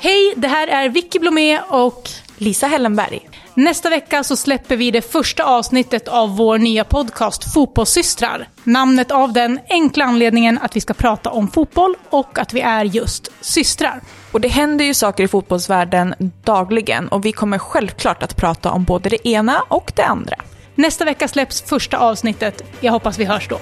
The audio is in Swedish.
Hej, det här är Vicky Blomé och Lisa Hellenberg. nästa vecka så släpper vi det första avsnittet av vår nya podcast Fotbollssystrar. Namnet av den enkla anledningen att vi ska prata om fotboll och att vi är just systrar. Och det händer ju saker i fotbollsvärlden dagligen och vi kommer självklart att prata om både det ena och det andra. Nästa vecka släpps första avsnittet. Jag hoppas vi hörs då.